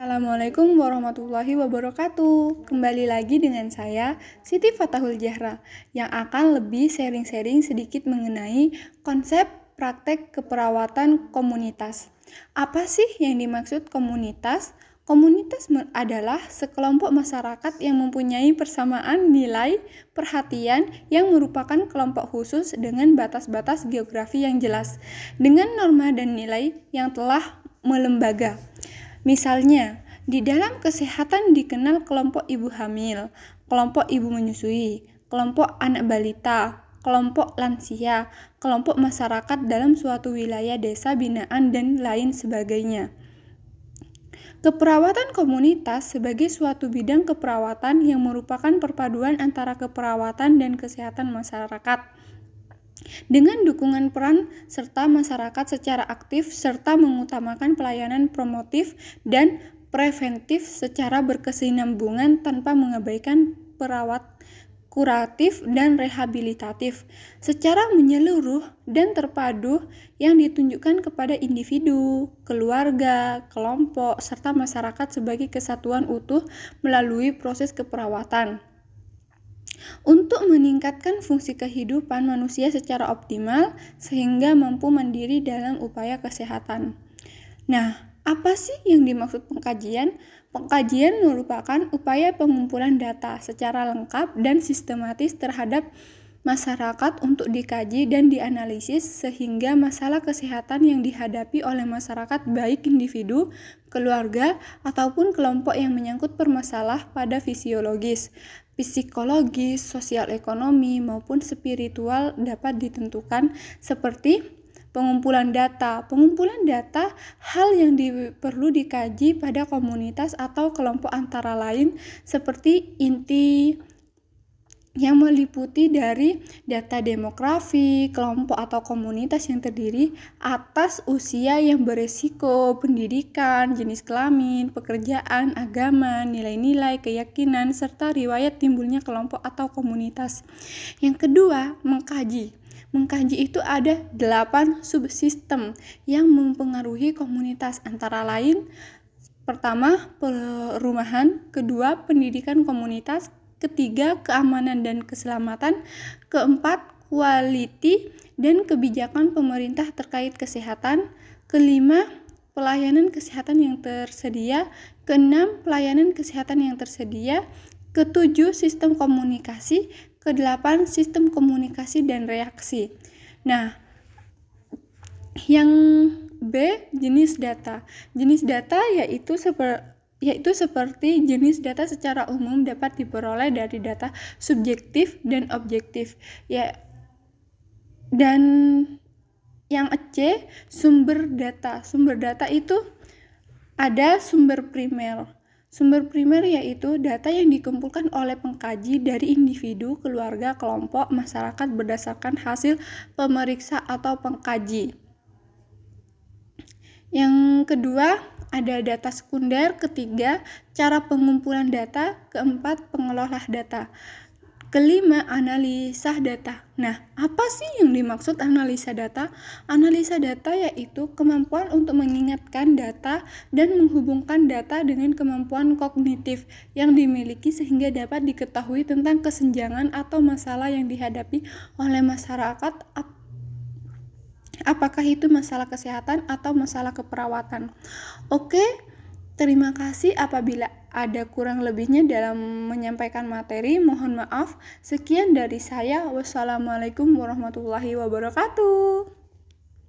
Assalamualaikum warahmatullahi wabarakatuh. Kembali lagi dengan saya, Siti Fatahul Jahra, yang akan lebih sharing-sharing sedikit mengenai konsep praktek keperawatan komunitas. Apa sih yang dimaksud komunitas? Komunitas adalah sekelompok masyarakat yang mempunyai persamaan nilai, perhatian yang merupakan kelompok khusus dengan batas-batas geografi yang jelas, dengan norma dan nilai yang telah melembaga. Misalnya, di dalam kesehatan dikenal kelompok ibu hamil, kelompok ibu menyusui, kelompok anak balita, kelompok lansia, kelompok masyarakat dalam suatu wilayah desa binaan dan lain sebagainya. Keperawatan komunitas sebagai suatu bidang keperawatan yang merupakan perpaduan antara keperawatan dan kesehatan masyarakat dengan dukungan peran serta masyarakat secara aktif serta mengutamakan pelayanan promotif dan preventif secara berkesinambungan tanpa mengabaikan perawat kuratif dan rehabilitatif secara menyeluruh dan terpadu yang ditunjukkan kepada individu, keluarga, kelompok, serta masyarakat sebagai kesatuan utuh melalui proses keperawatan untuk meningkatkan fungsi kehidupan manusia secara optimal sehingga mampu mandiri dalam upaya kesehatan. Nah, apa sih yang dimaksud pengkajian? Pengkajian merupakan upaya pengumpulan data secara lengkap dan sistematis terhadap masyarakat untuk dikaji dan dianalisis sehingga masalah kesehatan yang dihadapi oleh masyarakat baik individu, keluarga, ataupun kelompok yang menyangkut permasalah pada fisiologis, psikologis, sosial ekonomi, maupun spiritual dapat ditentukan seperti pengumpulan data. Pengumpulan data hal yang di, perlu dikaji pada komunitas atau kelompok antara lain seperti inti yang meliputi dari data demografi, kelompok atau komunitas yang terdiri atas usia yang beresiko, pendidikan, jenis kelamin, pekerjaan, agama, nilai-nilai, keyakinan, serta riwayat timbulnya kelompok atau komunitas. Yang kedua, mengkaji. Mengkaji itu ada delapan subsistem yang mempengaruhi komunitas antara lain pertama perumahan, kedua pendidikan komunitas, ketiga keamanan dan keselamatan, keempat quality dan kebijakan pemerintah terkait kesehatan, kelima pelayanan kesehatan yang tersedia, keenam pelayanan kesehatan yang tersedia, ketujuh sistem komunikasi, kedelapan sistem komunikasi dan reaksi. Nah, yang B jenis data. Jenis data yaitu seperti yaitu seperti jenis data secara umum dapat diperoleh dari data subjektif dan objektif. Ya dan yang C sumber data. Sumber data itu ada sumber primer. Sumber primer yaitu data yang dikumpulkan oleh pengkaji dari individu, keluarga, kelompok, masyarakat berdasarkan hasil pemeriksa atau pengkaji. Yang kedua, ada data sekunder, ketiga cara pengumpulan data, keempat pengelola data. Kelima, analisa data. Nah, apa sih yang dimaksud analisa data? Analisa data yaitu kemampuan untuk mengingatkan data dan menghubungkan data dengan kemampuan kognitif yang dimiliki sehingga dapat diketahui tentang kesenjangan atau masalah yang dihadapi oleh masyarakat apakah itu masalah kesehatan atau masalah keperawatan. Oke, terima kasih apabila ada kurang lebihnya dalam menyampaikan materi. Mohon maaf. Sekian dari saya. Wassalamualaikum warahmatullahi wabarakatuh.